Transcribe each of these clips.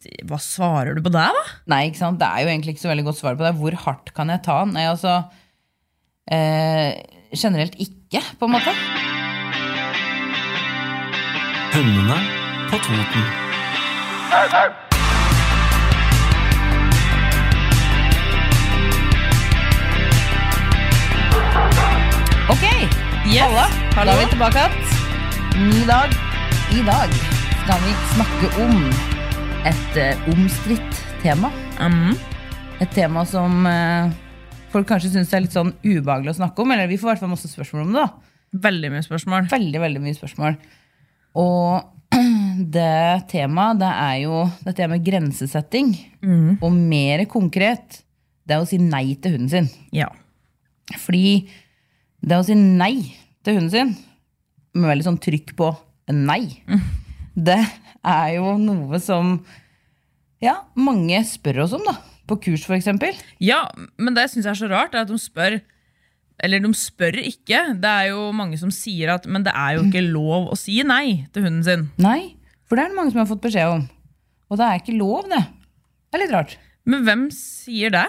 Hva svarer du på det, da? Nei, ikke sant? Det er jo egentlig ikke så veldig godt svar på det. Hvor hardt kan jeg ta den? Nei, altså eh, Generelt ikke, på en måte. Hundene på Toten. Ok, Yes. Halla. Da er vi tilbake igjen. Ny dag. I dag skal vi snakke om et uh, omstridt tema. Mm. Et tema som eh, folk kanskje syns er litt sånn ubehagelig å snakke om. Eller vi får i hvert fall masse spørsmål om det. da. Veldig mye spørsmål. Veldig, veldig mye spørsmål. Og det temaet, det er jo dette med grensesetting. Og mer konkret, det er å si nei til hunden sin. Ja. Fordi det å si nei til hunden sin, med veldig sånn trykk på nei, det er jo noe som ja, mange spør oss om, da. På kurs, eksempel. ja, men det syns jeg er så rart, er at de spør Eller de spør ikke. Det er jo mange som sier at Men det er jo ikke lov å si nei til hunden sin. Nei, for det er det mange som har fått beskjed om. Og det er ikke lov, det. Det er litt rart. Men hvem sier det?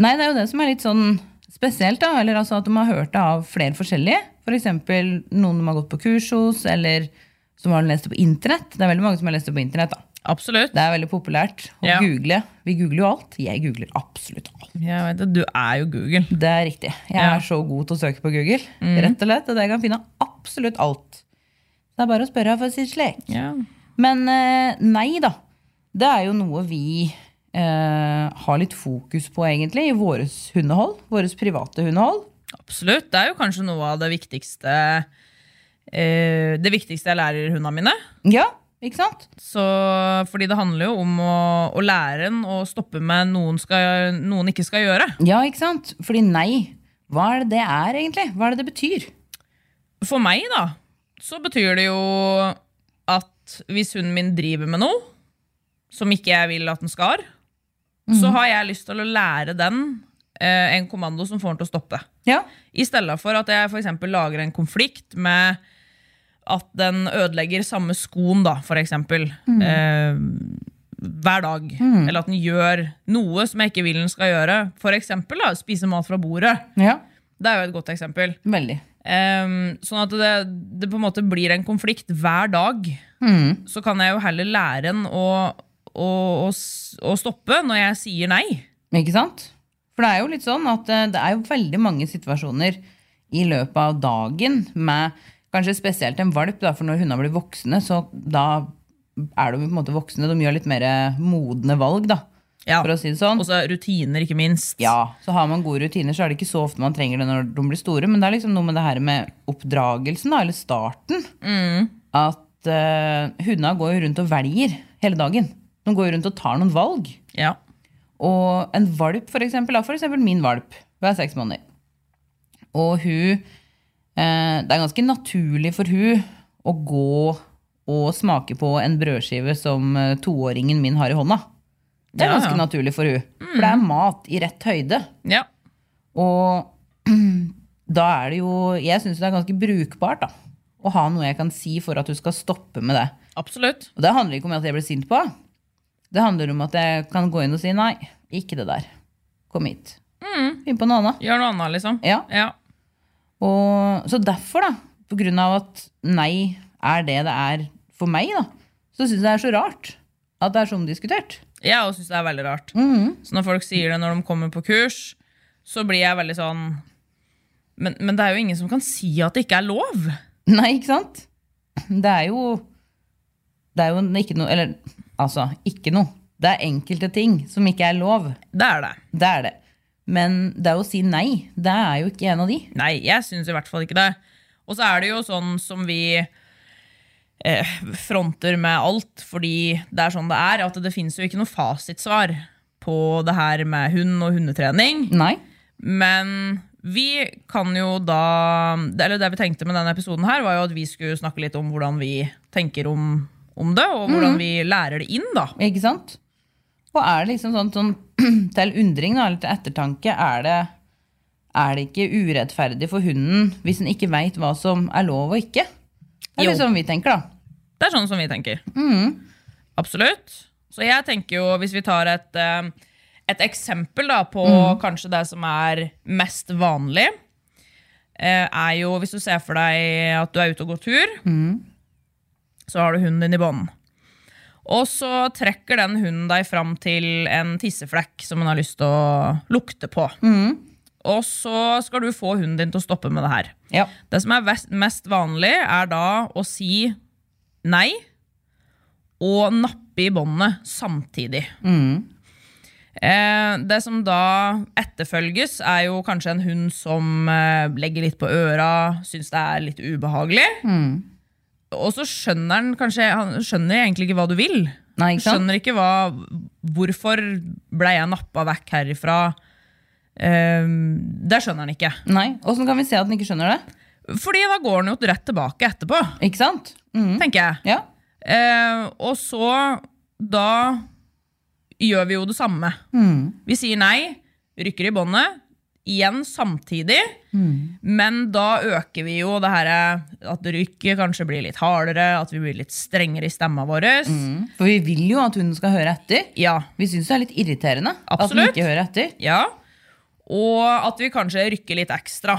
Nei, det er jo det som er litt sånn spesielt, da. Eller altså at de har hørt det av flere forskjellige. F.eks. For noen de har gått på kurs hos, eller som har lest det på internett. Det er veldig mange som har lest det på internett, da. Absolutt. Det er veldig populært å Ja. google. Vi googler jo alt. Jeg googler absolutt alt. Jeg vet det, Du er jo Google. Det er riktig. Jeg Ja. er så god til å søke på Google. Rett og slett, og jeg kan finne absolutt alt. Det er bare å spørre for å si slik. Ja. Men eh, nei, da. Det er jo noe vi eh, har litt fokus på, egentlig, i vårt hundehold. Vårt private hundehold. Absolutt. Det er jo kanskje noe av det viktigste eh, Det viktigste jeg lærer hundene mine. Ja, ikke sant? Så, fordi det handler jo om å, å lære en å stoppe med noen, skal, noen ikke skal gjøre. Ja, ikke sant? Fordi nei, hva er det det er, egentlig? Hva er det det betyr? For meg, da, så betyr det jo at hvis hunden min driver med noe som ikke jeg vil at den skal, så har jeg lyst til å lære den eh, en kommando som får den til å stoppe. Ja, I stedet for at jeg eksempel lager en konflikt med at den ødelegger samme skoen, da, for eksempel. Eh, hver dag. Eller at den gjør noe som jeg ikke vil den skal gjøre. For eksempel da, spise mat fra bordet. ja. Det er jo et godt eksempel. Veldig. Eh, sånn at det, det på en måte blir en konflikt hver dag. Mm. Så kan jeg jo heller lære den å, å, å, å stoppe når jeg sier nei. Ikke sant? For det er jo litt sånn at eh, det er jo veldig mange situasjoner i løpet av dagen med kanskje spesielt en valp, da, for når hundene blir voksne, så da er de på en måte voksne. De gjør litt mer modne valg, da, Ja. for å si det sånn. Og så rutiner, ikke minst. Ja, så har man gode rutiner, så er det ikke så ofte man trenger det når de blir store. Men det er liksom noe med det her med oppdragelsen, da, eller starten. At uh, hundene går jo rundt og velger hele dagen. De går rundt og tar noen valg. Ja. Og en valp, for eksempel, da, for eksempel min valp, hun er seks måneder. Og hun eh, Det er ganske naturlig for hun å gå og smake på en brødskive som eh, toåringen min har i hånda. Det er Ja, ganske ja. naturlig for hun. For det er mat i rett høyde. ja. Og da er det jo Jeg syns det er ganske brukbart da, å ha noe jeg kan si for at hun skal stoppe med det. Absolutt. Og det handler ikke om at jeg blir sint på. Det handler om at jeg kan gå inn og si nei, ikke det der. Kom hit. Finn på noe annet. Gjør noe annet, liksom. Ja. Ja. Og, så derfor, da, på grunn av at nei er det det er for meg, da, så syns jeg det er så rart at det er så omdiskutert. Ja, og syns det er veldig rart. Mhm. Så når folk sier det når de kommer på kurs, så blir jeg veldig sånn men, men det er jo ingen som kan si at det ikke er lov. Nei, ikke sant? Det er jo Det er jo ikke noe Eller altså, ikke noe. Det er enkelte ting som ikke er lov. Det er det. Det er det. Men det å si nei, det er jo ikke en av de. Nei, jeg syns i hvert fall ikke det. Og så er det jo sånn som vi eh, fronter med alt, fordi det er sånn det er. At det fins jo ikke noe fasitsvar på det her med hund og hundetrening. Nei. Men vi kan jo da Eller det vi tenkte med denne episoden her, var jo at vi skulle snakke litt om hvordan vi tenker om, om det, og hvordan vi lærer det inn, da. Ikke sant? Og er det liksom sånn, sånn til undring da, eller til ettertanke, er det, er det ikke urettferdig for hunden hvis den ikke veit hva som er lov og ikke? Det er Jo. sånn vi tenker, da. Det er sånn som vi tenker. Absolutt. Så jeg tenker jo, hvis vi tar et, eh, et eksempel da, på kanskje det som er mest vanlig, eh, er jo hvis du ser for deg at du er ute og går tur, så har du hunden din i bånd. Og så trekker den hunden deg fram til en tisseflekk som den har lyst til å lukte på. Og så skal du få hunden din til å stoppe med det her. Ja. Det som er mest vanlig, er da å si nei og nappe i båndet samtidig. Eh, det som da etterfølges, er jo kanskje en hund som eh, legger litt på øra, syns det er litt ubehagelig. Og så skjønner han kanskje Han skjønner egentlig ikke hva du vil. Nei, ikke? Skjønner ikke hva Hvorfor ble jeg nappa vekk herifra? Um, det skjønner han ikke. Nei. Åssen kan vi se at han ikke skjønner det? Fordi da går han jo rett tilbake etterpå, Ikke sant? Mm. tenker jeg. Ja. Uh, og så da gjør vi jo det samme. Vi sier nei, rykker i båndet, igjen samtidig. Men da øker vi jo det her at rykket kanskje blir litt hardere, at vi blir litt strengere i stemma vår. For vi vil jo at hunden skal høre etter. Ja, Vi syns det er litt irriterende at den ikke hører etter. ja. Og at vi kanskje rykker litt ekstra.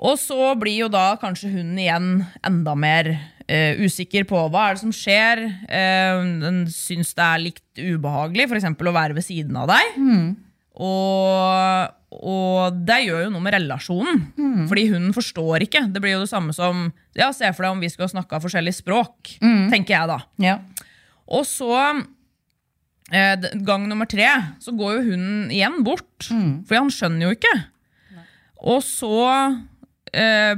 Og så blir jo da kanskje hunden igjen enda mer uh, usikker på hva er det som skjer. Uh, den syns det er litt ubehagelig f.eks. å være ved siden av deg. Og, og det gjør jo noe med relasjonen. Fordi hunden forstår ikke. Det blir jo det samme som ja, Se for deg om vi skulle snakka forskjellig språk. tenker jeg da. Ja. Og så, eh, gang nummer tre, så går jo hunden igjen bort. Fordi han skjønner jo ikke. Og så eh,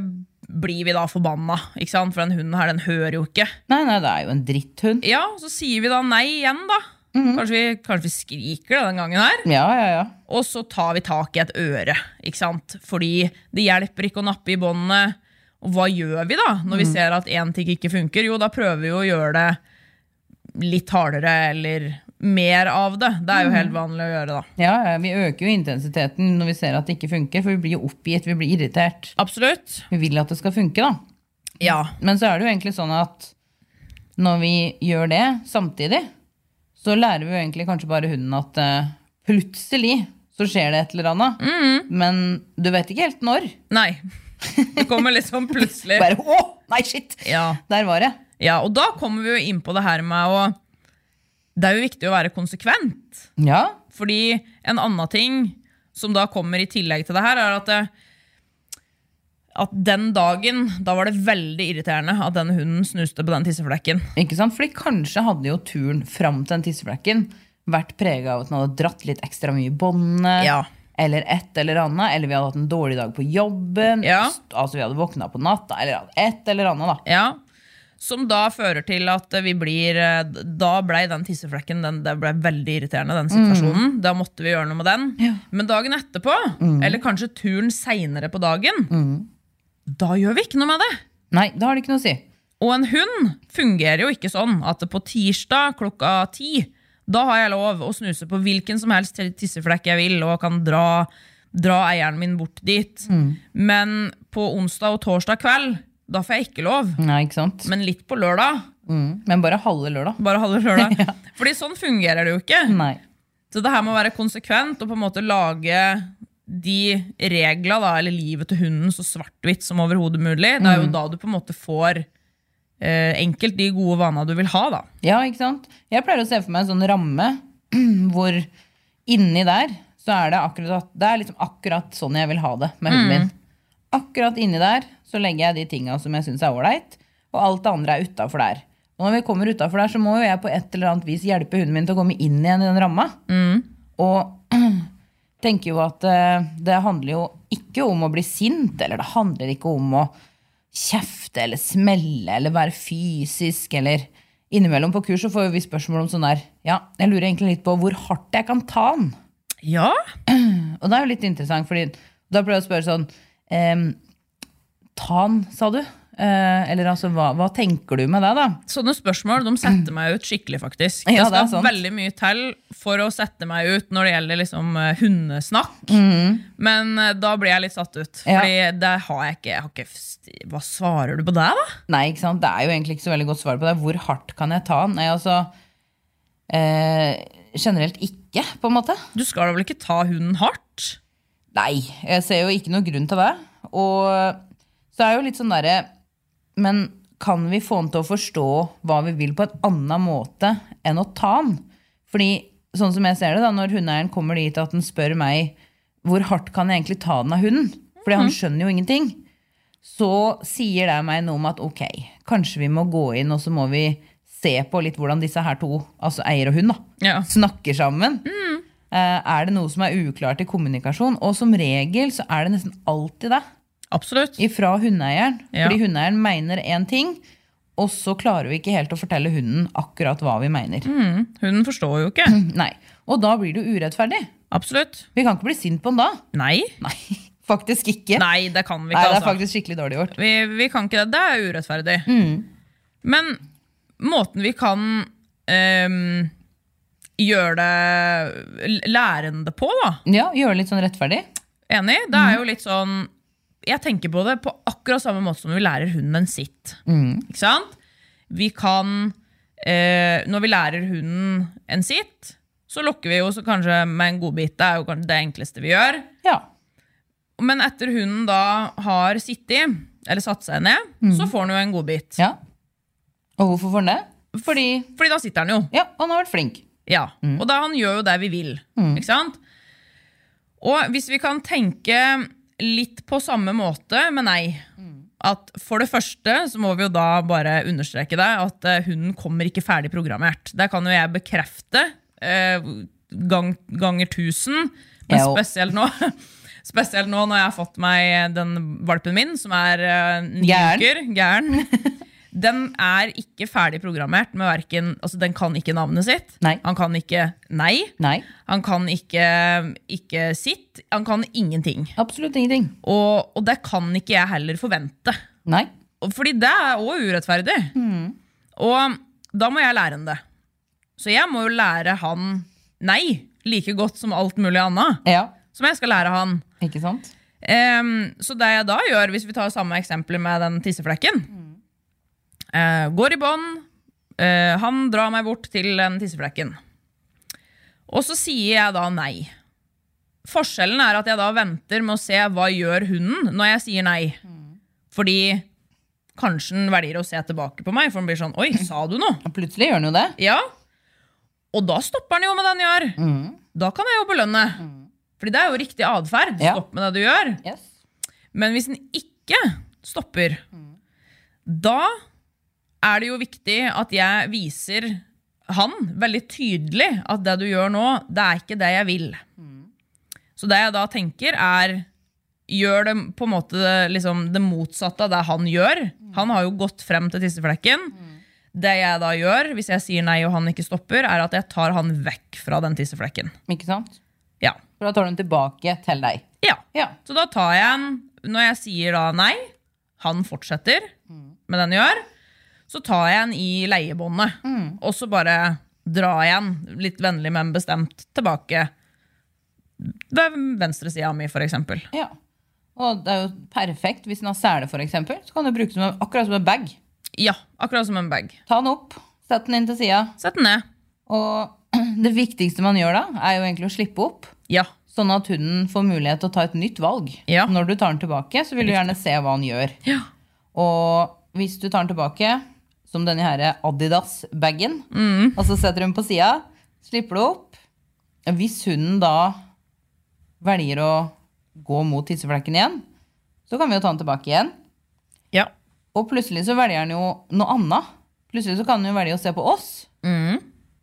blir vi da forbanna, ikke sant? for den hunden her, den hører jo ikke. Nei, nei, det er jo en dritthund. Ja, så sier vi da nei igjen, da. Kanskje, vi, kanskje vi skriker da, den gangen her. Ja, ja, ja. Og så tar vi tak i et øre, ikke sant? Fordi det hjelper ikke å nappe i båndene. Og hva gjør vi da, når vi ser at én ting ikke funker? Jo, da prøver vi å gjøre det litt hardere, eller mer av det. Det er jo helt vanlig å gjøre, da. Ja, ja, Vi øker jo intensiteten når vi ser at det ikke funker, for vi blir jo oppgitt, vi blir irritert. Absolutt. Vi vil at det skal funke, da. Ja. Men så er det jo egentlig sånn at når vi gjør det samtidig, så lærer vi jo egentlig kanskje bare hunden at uh, plutselig så skjer det et eller annet. Men du vet ikke helt når. Nei. Det kommer sånn plutselig. Bare, å, nei, shit! Ja. Der var det. ja, og da kommer vi jo inn på det her med å Det er jo viktig å være konsekvent. Ja. Fordi en annen ting som da kommer i tillegg til det her, er at det, at den dagen, da var det veldig irriterende at den hunden snuste på den tisseflekken. Ikke sant? Fordi kanskje hadde jo turen fram til den tisseflekken vært prega av at den hadde dratt litt ekstra mye i båndet. Ja. Eller et eller annet. Eller vi hadde hatt en dårlig dag på jobben. Ja. Altså vi hadde våkna på natta. Eller et eller annet, da. Ja, Som da fører til at vi blir eh, Da blei den tisseflekken den, Det ble veldig irriterende, den situasjonen. Da måtte vi gjøre noe med den. Ja. Men dagen etterpå, eller kanskje turen seinere på dagen, da gjør vi ikke noe med det. Nei, da har det ikke noe å si. Og en hund fungerer jo ikke sånn at på tirsdag klokka ti da har jeg lov å snuse på hvilken som helst tisseflekk jeg vil, og kan dra, dra eieren min bort dit. Men på onsdag og torsdag kveld, da får jeg ikke lov. Nei, ikke sant? Men litt på lørdag. Mm. Men bare halve lørdag. Bare halve lørdag. Fordi sånn fungerer det jo ikke. Nei. Så det her må være konsekvent og på en måte lage de regla, da, eller livet til hunden, så svart-hvitt som overhodet mulig. Det er jo da du på en måte får eh, enkelt de gode vanene du vil ha, da. Ja, ikke sant? Jeg pleier å se for meg en sånn ramme hvor inni der så er det akkurat, det er liksom akkurat sånn jeg vil ha det med hunden min. Akkurat inni der så legger jeg de tinga som jeg syns er ålreit, og alt det andre er utafor der. Og når vi kommer utafor der, så må jo jeg på et eller annet vis hjelpe hunden min til å komme inn igjen i den ramma. Og tenker jo at eh, det handler jo ikke om å bli sint, eller det handler ikke om å kjefte eller smelle eller være fysisk eller Innimellom på kurs så får vi spørsmål om sånn der Ja, jeg lurer egentlig litt på hvor hardt jeg kan ta den. Ja, Og det er jo litt interessant, fordi da pleier jeg å spørre sånn ehm, Ta den, sa du? Eh, eller altså, hva, hva tenker du med det, da? Sånne spørsmål de setter meg ut skikkelig, faktisk. Ja, det det skal veldig mye til for å sette meg ut når det gjelder liksom eh, hundesnakk. Men eh, da blir jeg litt satt ut. Ja. Fordi det har jeg ikke, jeg har ikke Hva svarer du på det, da? Nei, ikke sant? Det er jo egentlig ikke så veldig godt svar på det. Hvor hardt kan jeg ta den? Nei, altså eh, Generelt ikke, på en måte. Du skal da vel ikke ta hunden hardt? Nei, jeg ser jo ikke noen grunn til det. Og så er det jo litt sånn derre Men kan vi få han til å forstå hva vi vil på en annen måte enn å ta han? Fordi sånn som jeg ser det da, når hundeeieren kommer dit at han spør meg hvor hardt kan jeg egentlig ta den av hunden, fordi han skjønner jo ingenting, så sier det meg noe om at ok, kanskje vi må gå inn og så må vi se på litt hvordan disse her to, altså eier og hund, da, Ja. snakker sammen. Mm. Er det noe som er uklart i kommunikasjon? Og som regel så er det nesten alltid det Absolutt. ifra hundeeieren. Ja. Fordi hundeeieren mener én ting, og så klarer vi ikke helt å fortelle hunden akkurat hva vi mener. Mm. Hunden forstår jo ikke. Nei. Og da blir det urettferdig. Absolutt. Vi kan ikke bli sint på den da. Nei. Nei, faktisk ikke. Nei, det kan vi Nei, det er altså. faktisk skikkelig dårlig gjort. Vi, vi kan ikke det. Det er urettferdig. Mm. Men måten vi kan um, gjøre det lærende på, da. Ja, Gjøre det litt sånn rettferdig. Enig? Det er jo litt sånn Jeg tenker på det på akkurat samme måte som vi lærer hunden en sitt. Ikke sant? Vi kan eh, Når vi lærer hunden en sitt, så lokker vi jo så kanskje med en godbit. Det er jo kanskje det enkleste vi gjør. Ja. Men etter hunden da har sittet, eller satt seg ned, så får han jo en godbit. ja. Og hvorfor får den det? Fordi Fordi da sitter han jo. ja, han har vært flink. Ja, Og da han gjør jo det vi vil. Ikke sant? Og hvis vi kan tenke litt på samme måte, men nei. At For det første så må vi jo da bare understreke det, at eh, hunden kommer ikke ferdig programmert. Det kan jo jeg bekrefte eh, gang, ganger tusen, men spesielt nå. Spesielt nå når jeg har fått meg den valpen min, som er eh, Gæren. Den er ikke ferdig programmert med verken altså Den kan ikke navnet sitt. Nei. Han kan ikke nei. Nei, Han kan ikke, ikke sitt. Han kan ingenting. absolutt ingenting. Og, og det kan ikke jeg heller forvente. Nei. Fordi det er òg urettferdig. Og da må jeg lære han det. Så jeg må jo lære han nei like godt som alt mulig annet. Ja, Som jeg skal lære han. ikke sant? Um, så det jeg da gjør, hvis vi tar samme eksempel med den tisseflekken eh, Går i bånd, eh, han drar meg bort til den tisseflekken. Og så sier jeg da nei. Forskjellen er at jeg da venter med å se hva gjør hunden når jeg sier nei. Fordi kanskje den velger å se tilbake på meg, for den blir sånn Oi, sa du noe? Og plutselig gjør den jo det. Ja. Og da stopper den jo med det den gjør. Da kan jeg jo belønne. Fordi det er jo riktig atferd. Ja. Stopp med det du gjør. Yes. Men hvis den ikke stopper, da er det jo viktig at jeg viser han veldig tydelig at det du gjør nå, det er ikke det jeg vil. Så det jeg da tenker, er Gjør det på en måte liksom, det motsatte av det han gjør. Han har jo gått frem til tisseflekken. Det jeg da gjør, hvis jeg sier nei og han ikke stopper, er at jeg tar han vekk fra den tisseflekken. Ikke sant? Ja. For da tar du den tilbake til deg. ja. Ja. Så da tar jeg en Når jeg sier da nei, han fortsetter med den gjør, så tar jeg en i leiebåndet. Og så bare drar jeg en litt vennlig, men bestemt tilbake ved venstre sida mi, eksempel. Ja. Og det er jo perfekt hvis den har sele, eksempel. Så kan du bruke den akkurat som en bag. Ja, akkurat som en bag. Ta den opp, sett den inn til sida. Sett den ned. Og det viktigste man gjør da, er jo egentlig å slippe opp. Ja. Sånn at hunden får mulighet til å ta et nytt valg. Ja. Når du tar den tilbake, så vil du gjerne se hva han gjør. Ja. Og hvis du tar den tilbake, som denne her Adidas-bagen, Mm. og så setter hun på sida, slipper det opp. Hvis hunden da velger å gå mot tisseflekken igjen, så kan vi jo ta den tilbake igjen. ja. Og plutselig så velger han jo noe annet. Plutselig så kan han jo velge å se på oss. Mm.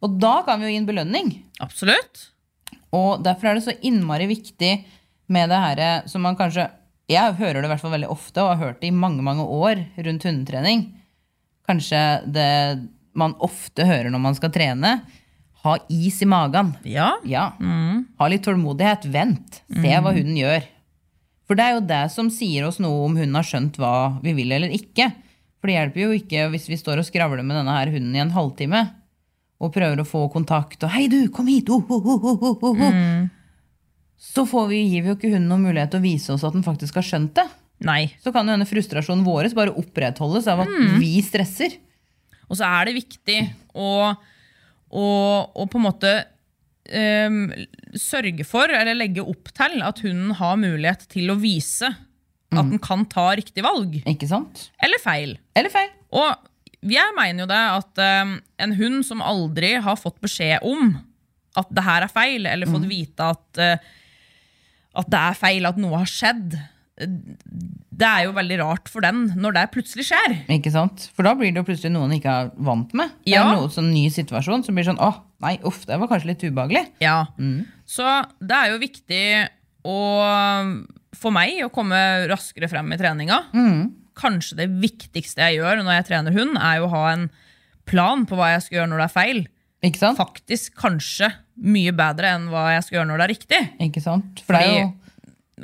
Og da kan vi jo gi en belønning. Absolutt. Og derfor er det så innmari viktig med det her som man kanskje Jeg hører det i hvert fall veldig ofte, og har hørt det i mange mange år rundt hundetrening. Kanskje det man ofte hører når man skal trene. Ha is i magen. Ja. Ja. Ha litt tålmodighet. Vent. Se hva hunden gjør. For det er jo det som sier oss noe om hunden har skjønt hva vi vil eller ikke. For det hjelper jo ikke hvis vi står og skravler med denne her hunden i en halvtime og prøver å få kontakt og 'Hei, du, kom hit!' Oh, oh, oh, oh, oh, oh, oh. Så får vi, gir vi jo ikke hunden noen mulighet til å vise oss at den faktisk har skjønt det. Nei. Så kan jo denne frustrasjonen vår bare opprettholdes av at vi stresser. Og så er det viktig å, å, å på en måte um, sørge for, eller legge opp til, at hunden har mulighet til å vise at den kan ta riktig valg. Ikke sant? Eller feil. Eller feil. Og jeg mener jo det at um, en hund som aldri har fått beskjed om at det her er feil, eller fått vite at, uh, at det er feil, at noe har skjedd, det er jo veldig rart for den når det plutselig skjer. Ikke sant? For da blir det jo plutselig noen ikke er vant med. Det Ja. er noe sånn ny situasjon som blir sånn åh, nei, uff, det var kanskje litt ubehagelig. Ja. Så det er jo viktig å, for meg å komme raskere frem i treninga. Kanskje det viktigste jeg gjør når jeg trener hund, er jo å ha en plan på hva jeg skal gjøre når det er feil. Ikke sant? Faktisk kanskje mye bedre enn hva jeg skal gjøre når det er riktig. Ikke sant? For det er jo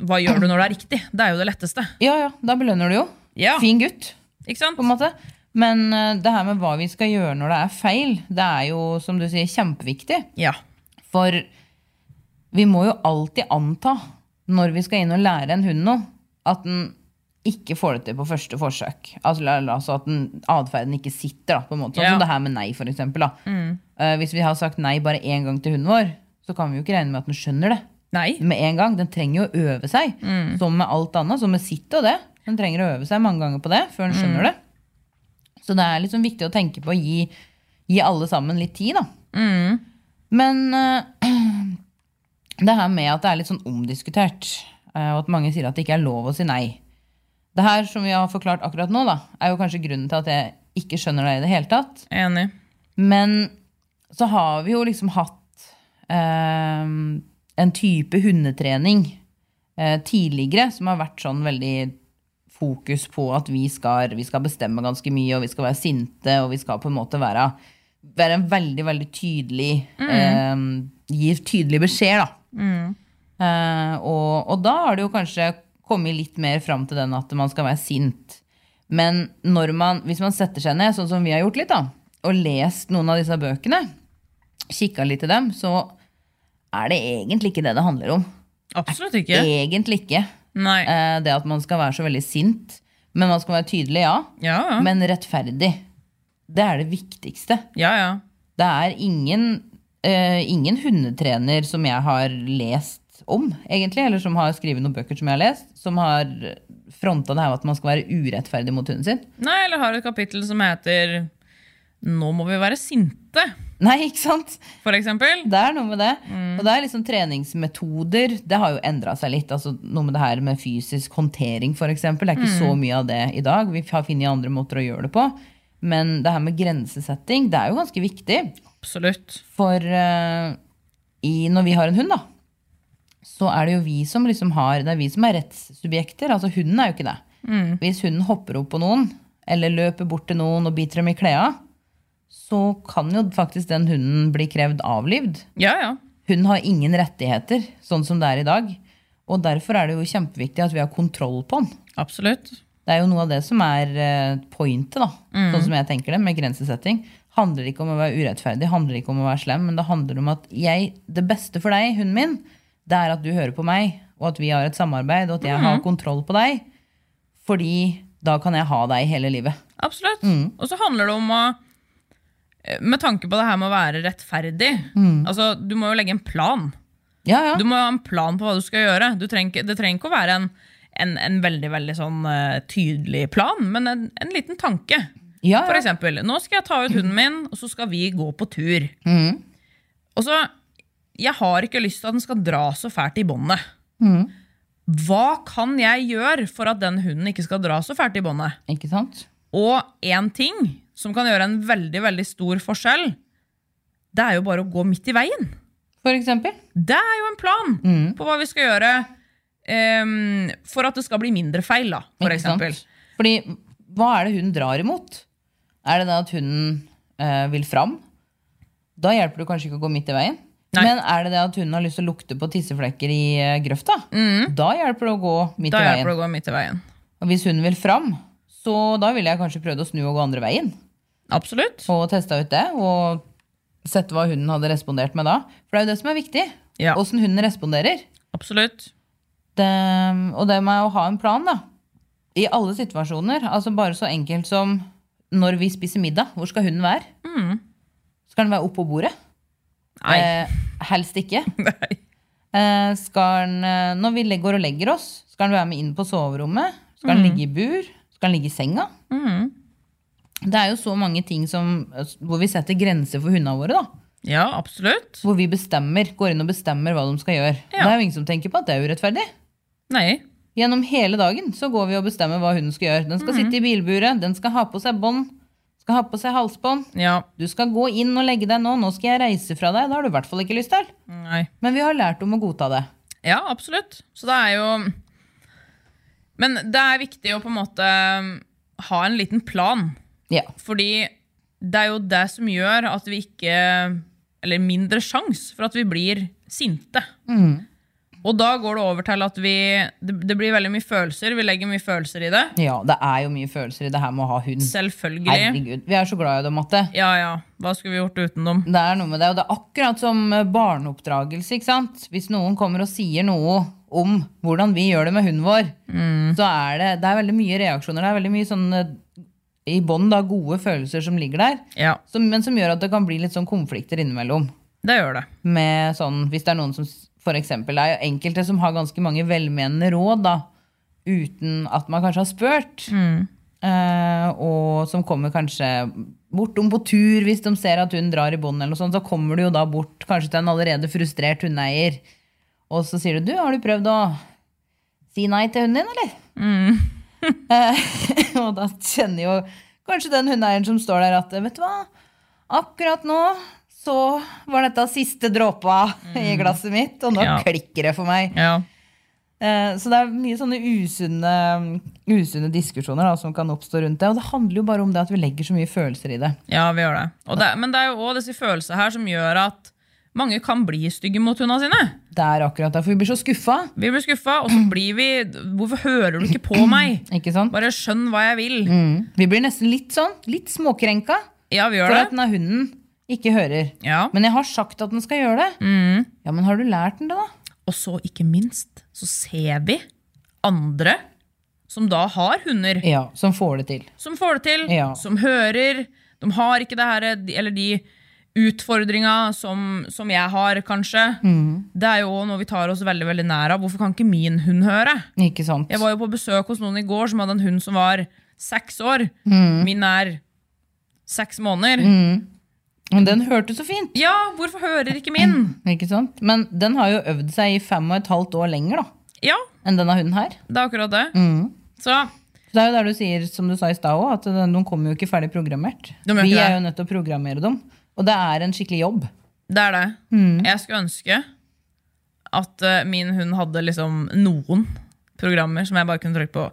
Hva gjør du når det er riktig? Det er jo det letteste. Ja, ja, da belønner du jo. Ja. Fin gutt, Ikke sant? på en måte. Men eh, det her med hva vi skal gjøre når det er feil, det er jo, som du sier, kjempeviktig. Ja. For vi må jo alltid anta, når vi skal inn og lære en hund noe, at den ikke får det til på første forsøk. Altså, altså at den, atferden ikke sitter. Da, på en måte. Sånn Ja. som det her med nei, for eksempel. Da. Eh, hvis vi har sagt nei bare én gang til hunden vår, så kan vi jo ikke regne med at den skjønner det. Nei. med en gang. Den trenger jo å øve seg, som med alt annet. Som med sitt og det. Den trenger å øve seg mange ganger på det før den skjønner det. Så det er liksom viktig å tenke på å gi, gi alle sammen litt tid, da. Men uh, det her med at det er litt sånn omdiskutert, uh, og at mange sier at det ikke er lov å si nei. Det her som vi har forklart akkurat nå, da, er jo kanskje grunnen til at jeg ikke skjønner det i det hele tatt. Enig. Men så har vi jo liksom hatt eh, en type hundetrening eh, tidligere som har vært sånn veldig fokus på at vi skal, vi skal bestemme ganske mye, og vi skal være sinte, og vi skal på en måte være, være en veldig, veldig tydelig eh, Gi tydelig beskjed, da. Eh, og, og da har det jo kanskje kommet litt mer fram til den at man skal være sint. Men man, hvis man setter seg ned, sånn som vi har gjort litt, da, og lest noen av disse bøkene, kikka litt til dem, så er det egentlig ikke det det handler om. Absolutt ikke. Egentlig ikke. Nei. Eh, det at man skal være så veldig sint. Men man skal være tydelig, ja. Ja, ja. Men rettferdig. Det er det viktigste. ja, ja. Det er ingen, uh, ingen hundetrener som jeg har lest om, egentlig, eller som har skrevet noen bøker som jeg har lest, som har fronta det her med at man skal være urettferdig mot hunden sin. Nei, eller har et kapittel som heter 'Nå må vi være sinte', Nei, ikke sant? for eksempel. Det er noe med det. Og det er liksom treningsmetoder. Det har jo endra seg litt. altså Noe med det her med fysisk håndtering, f.eks. Det er ikke så mye av det i dag. Vi har funnet andre måter å gjøre det på. Men det her med grensesetting, det er jo ganske viktig. Absolutt. For uh, i, når vi har en hund, da, så er det jo vi som liksom har Det er vi som er rettssubjekter. Altså hunden er jo ikke det. Hvis hunden hopper opp på noen, eller løper bort til noen og biter dem i klærne, så kan jo faktisk den hunden bli krevd avlivd. Ja, ja. Hun har ingen rettigheter, sånn som det er i dag. Og derfor er det jo kjempeviktig at vi har kontroll på den. Absolutt. Det er jo noe av det som er eh, pointet, da, sånn som jeg tenker det, med grensesetting. Handler ikke om å være urettferdig, handler ikke om å være slem, men det handler om at jeg, det beste for deg, hunden min, det er at du hører på meg, og at vi har et samarbeid, og at jeg har kontroll på deg. Fordi da kan jeg ha deg hele livet. Absolutt. Og så handler det om å Med tanke på det her med å være rettferdig altså, Du må jo legge en plan. Ja, ja. Du må ha en plan på hva du skal gjøre. Du trenger, det trenger ikke å være en, en, en veldig veldig sånn uh, tydelig plan, men en, en liten tanke. ja, For eksempel, nå skal jeg ta ut hunden min, og så skal vi gå på tur. Og så, Jeg har ikke lyst til at den skal dra så fælt i båndet. Hva kan jeg gjøre for at den hunden ikke skal dra så fælt i båndet? Ikke sant? Og én ting som kan gjøre en veldig veldig stor forskjell, det er jo bare å gå midt i veien. For eksempel. Det er jo en plan på hva vi skal gjøre. um, for at det skal bli mindre feil, da, for Ikke sant? eksempel. Fordi hva er det hun drar imot? Er det det at hunden uh, vil fram? Da hjelper det kanskje ikke å gå midt i veien. Nei. Men er det det at hun har lyst til å lukte på tisseflekker i uh, grøfta? Da hjelper det å gå midt Da i hjelper veien. det å gå midt i veien. Og hvis hun vil fram, så da ville jeg kanskje prøvd å snu og gå andre veien. Absolutt. Og testa ut det, og sett hva hunden hadde respondert med da. For det er jo det som er viktig. Ja. Åssen hunden responderer. Absolutt. Det, og det med å ha en plan, da. I alle situasjoner. Altså bare så enkelt som når vi spiser middag. Hvor skal hunden være? Skal den være oppå bordet? Nei. Eh, helst ikke. Nei. Eh, skal den, eh, når vi går og legger oss, skal den være med inn på soverommet? Skal den ligge i bur? Skal den ligge i senga? Det er jo så mange ting som, hvor vi setter grenser for hundene våre. da. Ja, absolutt. Hvor vi bestemmer, går inn og bestemmer hva de skal gjøre. Ja. Det er jo ingen som tenker på at det er urettferdig. Nei. Gjennom hele dagen så går vi og bestemmer hva hunden skal gjøre. Den skal sitte i bilburet, den skal ha på seg bånd, skal ha på seg halsbånd. Ja. Du skal gå inn og legge deg nå, nå skal jeg reise fra deg. Det har du i hvert fall ikke lyst til. Nei. Men vi har lært om å godta det. Ja, absolutt. Så det er jo Men det er viktig å på en måte ha en liten plan. Ja. Fordi det er jo det som gjør at vi ikke Eller mindre sjanse for at vi blir sinte. Og da går det over til at vi det, det blir veldig mye følelser. Vi legger mye følelser i det. ja, det er jo mye følelser i det her med å ha hund. Selvfølgelig. Herregud, Vi er så glad i dem, Matte. Ja, ja. Hva skulle vi gjort uten dem? Det er noe med det, og det er akkurat som barneoppdragelse. ikke sant? Hvis noen kommer og sier noe om hvordan vi gjør det med hunden vår, så er det, det er veldig mye reaksjoner. Det er veldig mye sånn eh, i bånd da, gode følelser som ligger der, Ja, som, men som gjør at det kan bli litt sånn konflikter innimellom. det gjør det. Med sånn, hvis det er noen som for eksempel, Det er jo enkelte som har ganske mange velmenende råd, da, uten at man kanskje har spurt. Eh, og som kommer kanskje bortom på tur hvis de ser at hun drar i bånd, eller noe sånt, så kommer du jo da bort kanskje til en allerede frustrert hundeeier. Og så sier du 'du, har du prøvd å si nei til hunden din', eller? Eh, og da kjenner jo kanskje den hundeeieren som står der, at 'vet du hva, akkurat nå så var dette siste dråpa i glasset mitt, og nå Ja. klikker det for meg'. Ja. Eh, Så det er mye sånne usunne, usunne diskusjoner da, som kan oppstå rundt det. Og det handler jo bare om det at vi legger så mye følelser i det. Ja, vi gjør det. Det men det er jo òg disse følelsene her som gjør at mange kan bli stygge mot hundene sine. Det er akkurat derfor vi blir så skuffa. Vi blir skuffa, og så blir vi Hvorfor hører du ikke på meg? Ikke sant? Bare skjønn hva jeg vil. Mm. Vi blir nesten litt sånn, litt småkrenka Ja, vi gjør for det. at denne hunden ikke hører. Ja. Men jeg har sagt at den skal gjøre det. Mm. Ja, men har du lært den det, da? Og så, ikke minst, så ser vi andre som da har hunder, Ja, Som får det til. som får det til, Ja. som hører. De har ikke det her, eller de utfordringa som, som jeg har, kanskje. Mm. Det er jo noe vi tar oss veldig veldig nær av. Hvorfor kan ikke min hund høre? Ikke sant? Jeg var jo på besøk hos noen i går som hadde en hund som var seks år. Mm. Min er seks måneder. Men den hørte så fint. Ja, hvorfor hører ikke min? Ikke sant? Men den har jo øvd seg i fem og et halvt år lenger da, Ja, enn denne hunden her. det er akkurat det. Mm. Så det er jo der du sier, som du sa i stad òg, at de kommer jo ikke ferdig programmert. Vi er jo nødt til å programmere dem. Og det er en skikkelig jobb. det er det. Mm. Jeg skulle ønske at eh, min hund hadde liksom noen programmer som jeg bare kunne trykke på.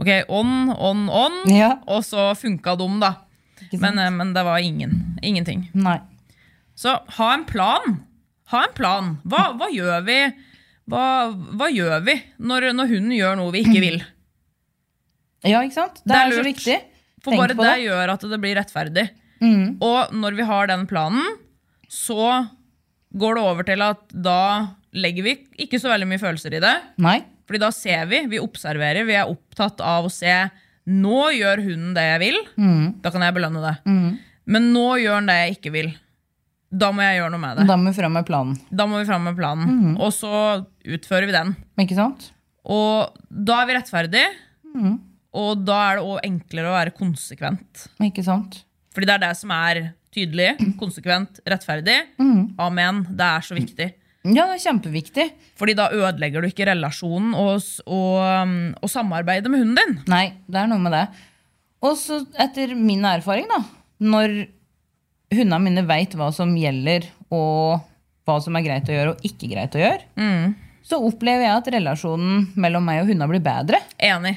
Ok, on, on, on. Ja. Og så funka de, da. Men, eh, men det var ingen. Ingenting. Nei. Så ha en plan. Ha en plan. Hva, hva gjør vi hva, hva gjør vi når, når hunden gjør noe vi ikke vil? Ja, ikke sant? Det, Det er er, så viktig. For Tenk bare det, det. gjør at det blir rettferdig. Mm. Og når vi har den planen, så går det over til at da legger vi ikke så veldig mye følelser i det. Nei. Fordi da ser vi, vi observerer, vi er opptatt av å se Nå gjør hunden det jeg vil. Mm. Da kan jeg belønne det. Men nå gjør han det jeg ikke vil. Da må jeg gjøre noe med det. Da må vi fram med planen. Da må vi fram med planen. Mm. Og så utfører vi den. Ikke sant? Og da er vi rettferdige. Mm. Og da er det òg enklere å være konsekvent. Ikke sant? Fordi det er det som er tydelig, konsekvent, rettferdig. Mm. Amen. Det er så viktig. Ja, det er kjempeviktig. Fordi da ødelegger du ikke relasjonen og, og, um, og samarbeidet med hunden din. Nei, det er noe med det. Og så etter min erfaring, da, når hundene mine veit hva som gjelder, og hva som er greit å gjøre og ikke greit å gjøre, så opplever jeg at relasjonen mellom meg og hundene blir bedre. Enig.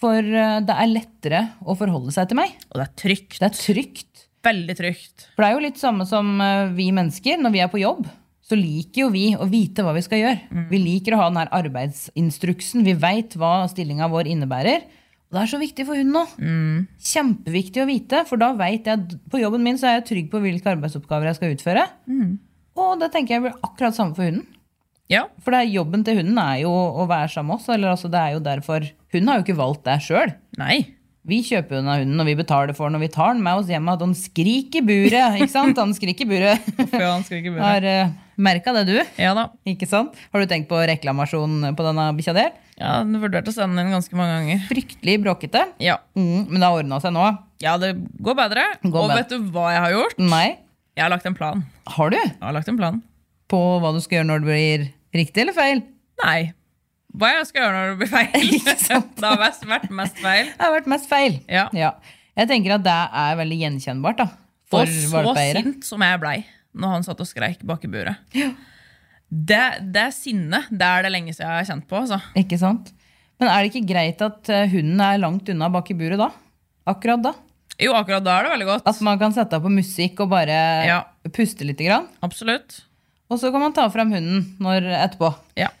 For eh, det er lettere å forholde seg til meg. Og det er trygt. Det er trygt. Veldig trygt. For det er jo litt samme som eh, vi mennesker. Når vi er på jobb, så liker jo vi å vite hva vi skal gjøre. Vi liker å ha den her arbeidsinstruksen. Vi veit hva stillinga vår innebærer. Og det er så viktig for hunden Mm. Kjempeviktig å vite, for da vet jeg at på jobben min så er jeg trygg på hvilke arbeidsoppgaver jeg skal utføre. Og det tenker jeg blir akkurat samme for hunden. Ja. For jobben til hunden er jo å være sammen med oss. Eller altså det er jo derfor Hunden har jo ikke valgt det sjøl. Vi kjøper jo av hunden, og vi betaler for den, og vi tar den med oss hjem. At han skriker i buret. ikke sant? Han skriker i buret. Han skriker buret. Har uh, merka det, du? Ja da. Ikke sant? Har du tenkt på reklamasjon på denne bikkja der? Ja, den vurderte å sende den ganske mange ganger. Fryktelig bråkete. Ja. Mm, men det har ordna seg nå. ja, det går bedre. Går og bedre. vet du hva jeg har gjort? Nei. Jeg har lagt en plan. Har du? Jeg har lagt en plan. På hva du skal gjøre når det blir riktig eller feil? Nei. Hva jeg skal gjøre når det blir feil. Det har vært mest feil. Det har vært mest feil. Ja. Jeg tenker at det er veldig gjenkjennbart da, for Og så valpeeiere. sint som jeg blei når han satt og skreik bak i buret. Det, det er sinne. Det er det lenge siden jeg har kjent på. Altså. Ikke sant? Men er det ikke greit at eh, hunden er langt unna bak i buret da? Akkurat da? Jo, akkurat da er det veldig godt. At man kan sette på musikk og bare Ja. puste litt. Grann. Absolutt. Og så kan man ta frem hunden når, etterpå. Ja.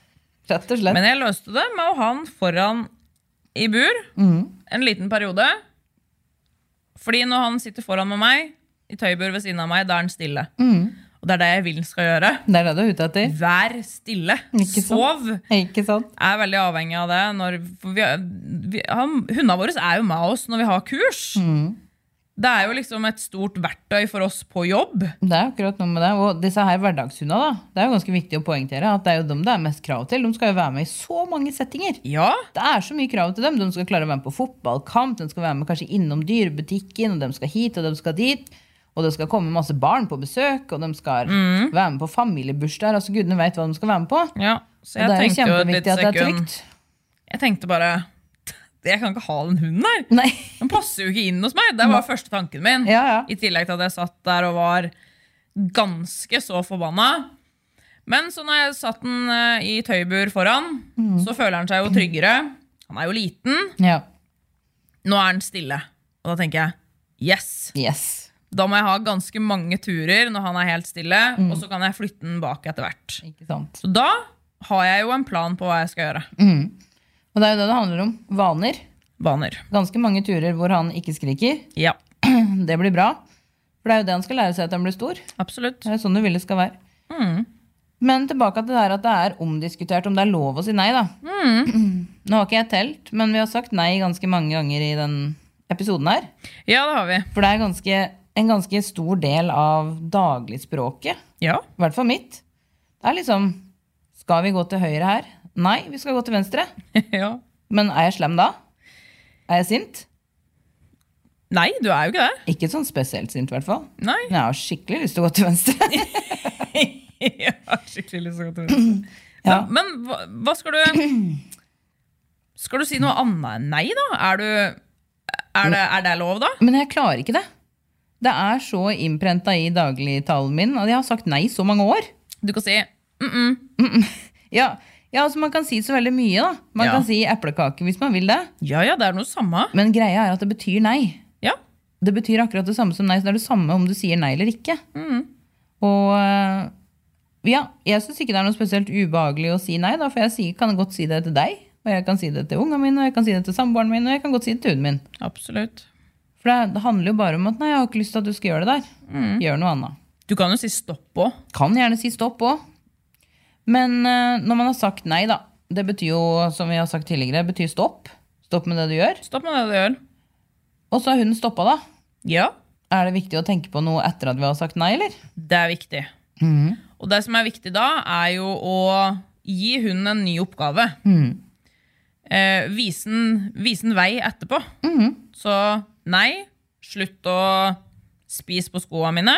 Rett og slett. Men jeg løste det med å ha han foran i bur en liten periode. Fordi når han sitter foran med meg, i tøybur ved siden av meg, da er han stille. Og det er det jeg vil han skal gjøre. det er det du er ute etter. Vær stille. Ikke? Sov. Ikke sant? er veldig avhengig av det. Når vi, vi, han, hundene våre er jo med oss når vi har kurs. Det er jo liksom et stort verktøy for oss på jobb. Det er akkurat noe med det. Og disse her hverdagshundene, da. Det er jo ganske viktig å poengtere at det er jo dem det er mest krav til. De skal jo være med i så mange settinger. Ja, Det er så mye krav til dem. De skal klare å være med på fotballkamp, de skal være med kanskje innom dyrebutikken, og de skal hit og de skal dit. Og det skal komme masse barn på besøk, og de skal være med på familiebursdager. Altså, Gudene vet hva de skal være med på. ja. Så Og jeg det er jo kjempeviktig at det er trygt. Jeg tenkte bare Jeg kan ikke ha den hunden her. Nei. Den passer jo ikke inn hos meg. Det var første tanken min. Ja, ja. I tillegg til at jeg satt der og var ganske så forbanna. Men så når jeg satt den eh, i tøybur foran, Mm. så føler han seg jo tryggere. Han er jo liten. Ja. Nå er han stille. Og da tenker jeg yes. Yes. Da må jeg ha ganske mange turer når han er helt stille, Mm. og så kan jeg flytte den bak etter hvert. Så da har jeg jo en plan på hva jeg skal gjøre. Og det er jo det det handler om. Vaner. Vaner. Ganske mange turer hvor han ikke skriker. Ja, Det blir bra. For det er jo det han skal lære seg etter han blir stor. absolutt. Det er sånn du vil det skal være. Men tilbake til det her at det er omdiskutert om det er lov å si nei. da. Nå har ikke jeg telt, men vi har sagt nei ganske mange ganger i den episoden her. Ja, det har vi. For det er ganske, en ganske stor del av dagligspråket. Ja. I hvert fall mitt. Det er liksom Skal vi gå til høyre her? Nei, vi skal gå til venstre. ja. Men er jeg slem da? Er jeg sint? Nei, du er jo ikke det. Ikke sånn spesielt sint, i hvert fall. Nei. Men jeg har skikkelig lyst til å gå til venstre. Jeg har skikkelig lyst til å gå til venstre. Ja. Men, men hva, hva skal du Skal du si noe annet enn nei, da? Er, du, er, det, er det lov, da? Men jeg klarer ikke det. Det er så innprenta i dagligtalen min at jeg har sagt nei så mange år. Du kan si mm -mm. Ja, ja altså Man kan si så veldig mye. da Man Ja. kan si eplekake hvis man vil det. Ja, ja, det er noe samme. Men greia er at det betyr nei. Ja. Det betyr akkurat det samme som nei, så det er det samme om du sier nei eller ikke. Og øh, ja, jeg syns ikke det er noe spesielt ubehagelig å si nei, da, for jeg sier, kan godt si det til deg. Og jeg kan si det til ungene mine, og jeg kan si det til samboeren min, og jeg kan godt si det til hunden min. Absolutt. For det, det handler jo bare om at nei, jeg har ikke lyst til at du skal gjøre det der. Gjør noe annet. Du kan jo si stopp òg. Kan gjerne si stopp òg. Men eh, når man har sagt nei, da Det betyr jo, som vi har sagt tidligere, det betyr stopp. Stopp med det du gjør. Stopp med det du gjør. Og så har hunden stoppa, da. Ja, Er det viktig å tenke på noe etter at vi har sagt nei, eller? det er viktig. Og det som er viktig da, er jo å gi hunden en ny oppgave. Eh, vise den den vei etterpå. Så nei, slutt å spise på skoene mine.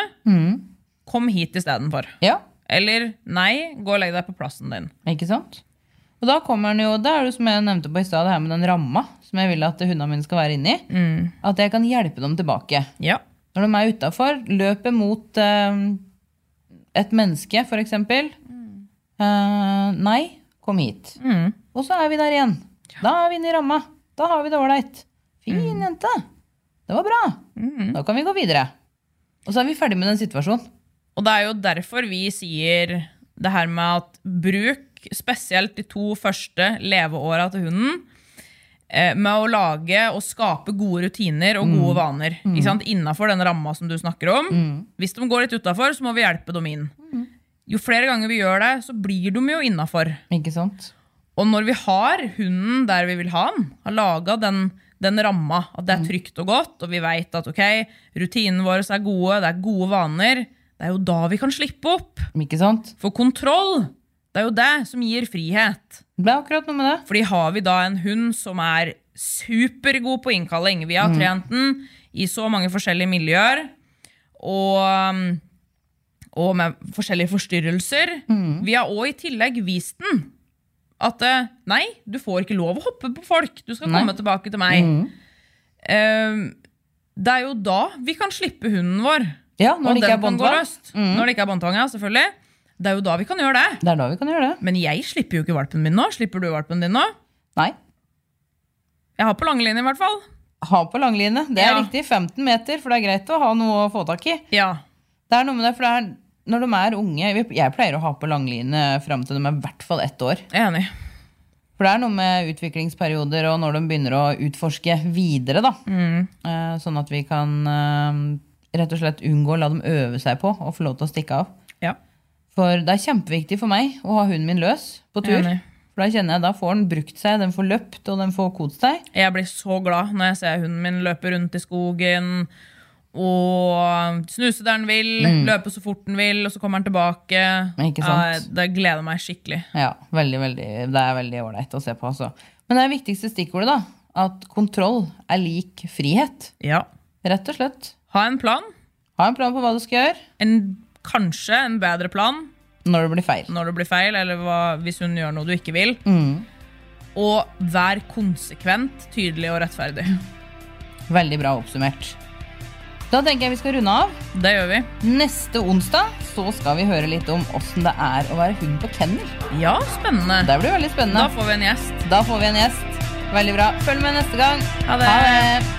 Kom hit istedenfor. Ja, Eller nei, gå og legg deg på plassen din. ikke sant? Og da kommer den jo, det er det som jeg nevnte på i stad, det her med den ramma som jeg vil at hundene mine skal være inni. At jeg kan hjelpe dem tilbake. Ja. Når de er utafor, løper mot eh, et menneske, f.eks. eksempel Eh, nei, kom hit. Mm. Og så er vi der igjen. Da er vi inne i ramma. Da har vi det ålreit. Fin Mm. jente. Det var bra. Da kan vi gå videre. Og så er vi ferdig med den situasjonen. Og det er jo derfor vi sier det her med at bruk spesielt de to første leveåra til hunden eh, med å lage og skape gode rutiner og gode vaner ikke sant? innafor den ramma som du snakker om. Hvis de går litt utafor, så må vi hjelpe dem inn. Jo flere ganger vi gjør det, så blir de jo innafor. Og når vi har hunden der vi vil ha den, har laga den, den ramma, at det er trygt og godt, og vi veit at ok, rutinene våre er gode, det er gode vaner, det er jo da vi kan slippe opp. Ikke sant? For kontroll, det er jo det som gir frihet. Det er akkurat noe med det. Fordi har vi da en hund som er supergod på innkalling, vi har trent den i så mange forskjellige miljøer, og, og med forskjellige forstyrrelser, vi har òg i tillegg vist den at eh, nei, du får ikke lov å hoppe på folk, du skal Nei. komme tilbake til meg. Eh, det er jo da vi kan slippe hunden vår. Ja, når og det ikke er båndtvang. løst. Når det ikke er båndtvang, ja, selvfølgelig. Det er jo da vi kan gjøre det. Det er da vi kan gjøre det. Men jeg slipper jo ikke valpen min nå. Slipper du valpen din nå? Nei. Jeg har på langline, i hvert fall. Ha på langline. Det er Ja. riktig. 15 meter, for det er greit å ha noe å få tak i. Ja. Det er noe med det, for det er, når de er unge Jeg pleier å ha på langline fram til de er i hvert fall ett år. Jeg er enig. For det er noe med utviklingsperioder og når de begynner å utforske videre. da. Mm. sånn at vi kan eh, rett og slett unngå å la dem øve seg på og få lov til å stikke av. Ja. For det er kjempeviktig for meg å ha hunden min løs på tur. Enig. For da kjenner jeg, da får den brukt seg, den får løpt og den får kost seg. Jeg blir så glad når jeg ser hunden min løpe rundt i skogen og snuse der den vil, løpe så fort den vil, og så kommer den tilbake. Ikke sant? Det gleder meg skikkelig. Ja, veldig, veldig, Det er veldig ålreit å se på. Altså. Men det er viktigste stikkordet, da. At kontroll er lik frihet. Ja. Rett og slett. Ha en plan. Ha en plan på hva du skal gjøre En, kanskje en bedre plan når det blir feil. når det blir feil, eller hva, hvis hun gjør noe du ikke vil. Mm. Og vær konsekvent, tydelig og rettferdig. Veldig bra oppsummert. Da tenker jeg vi skal runde av. Det gjør vi. Neste onsdag så skal vi høre litt om åssen det er å være hund på kennel. Ja, spennende. Det blir veldig Da får vi en gjest. Da får vi en gjest. Veldig bra. Følg med neste gang. Ha det. Ha det.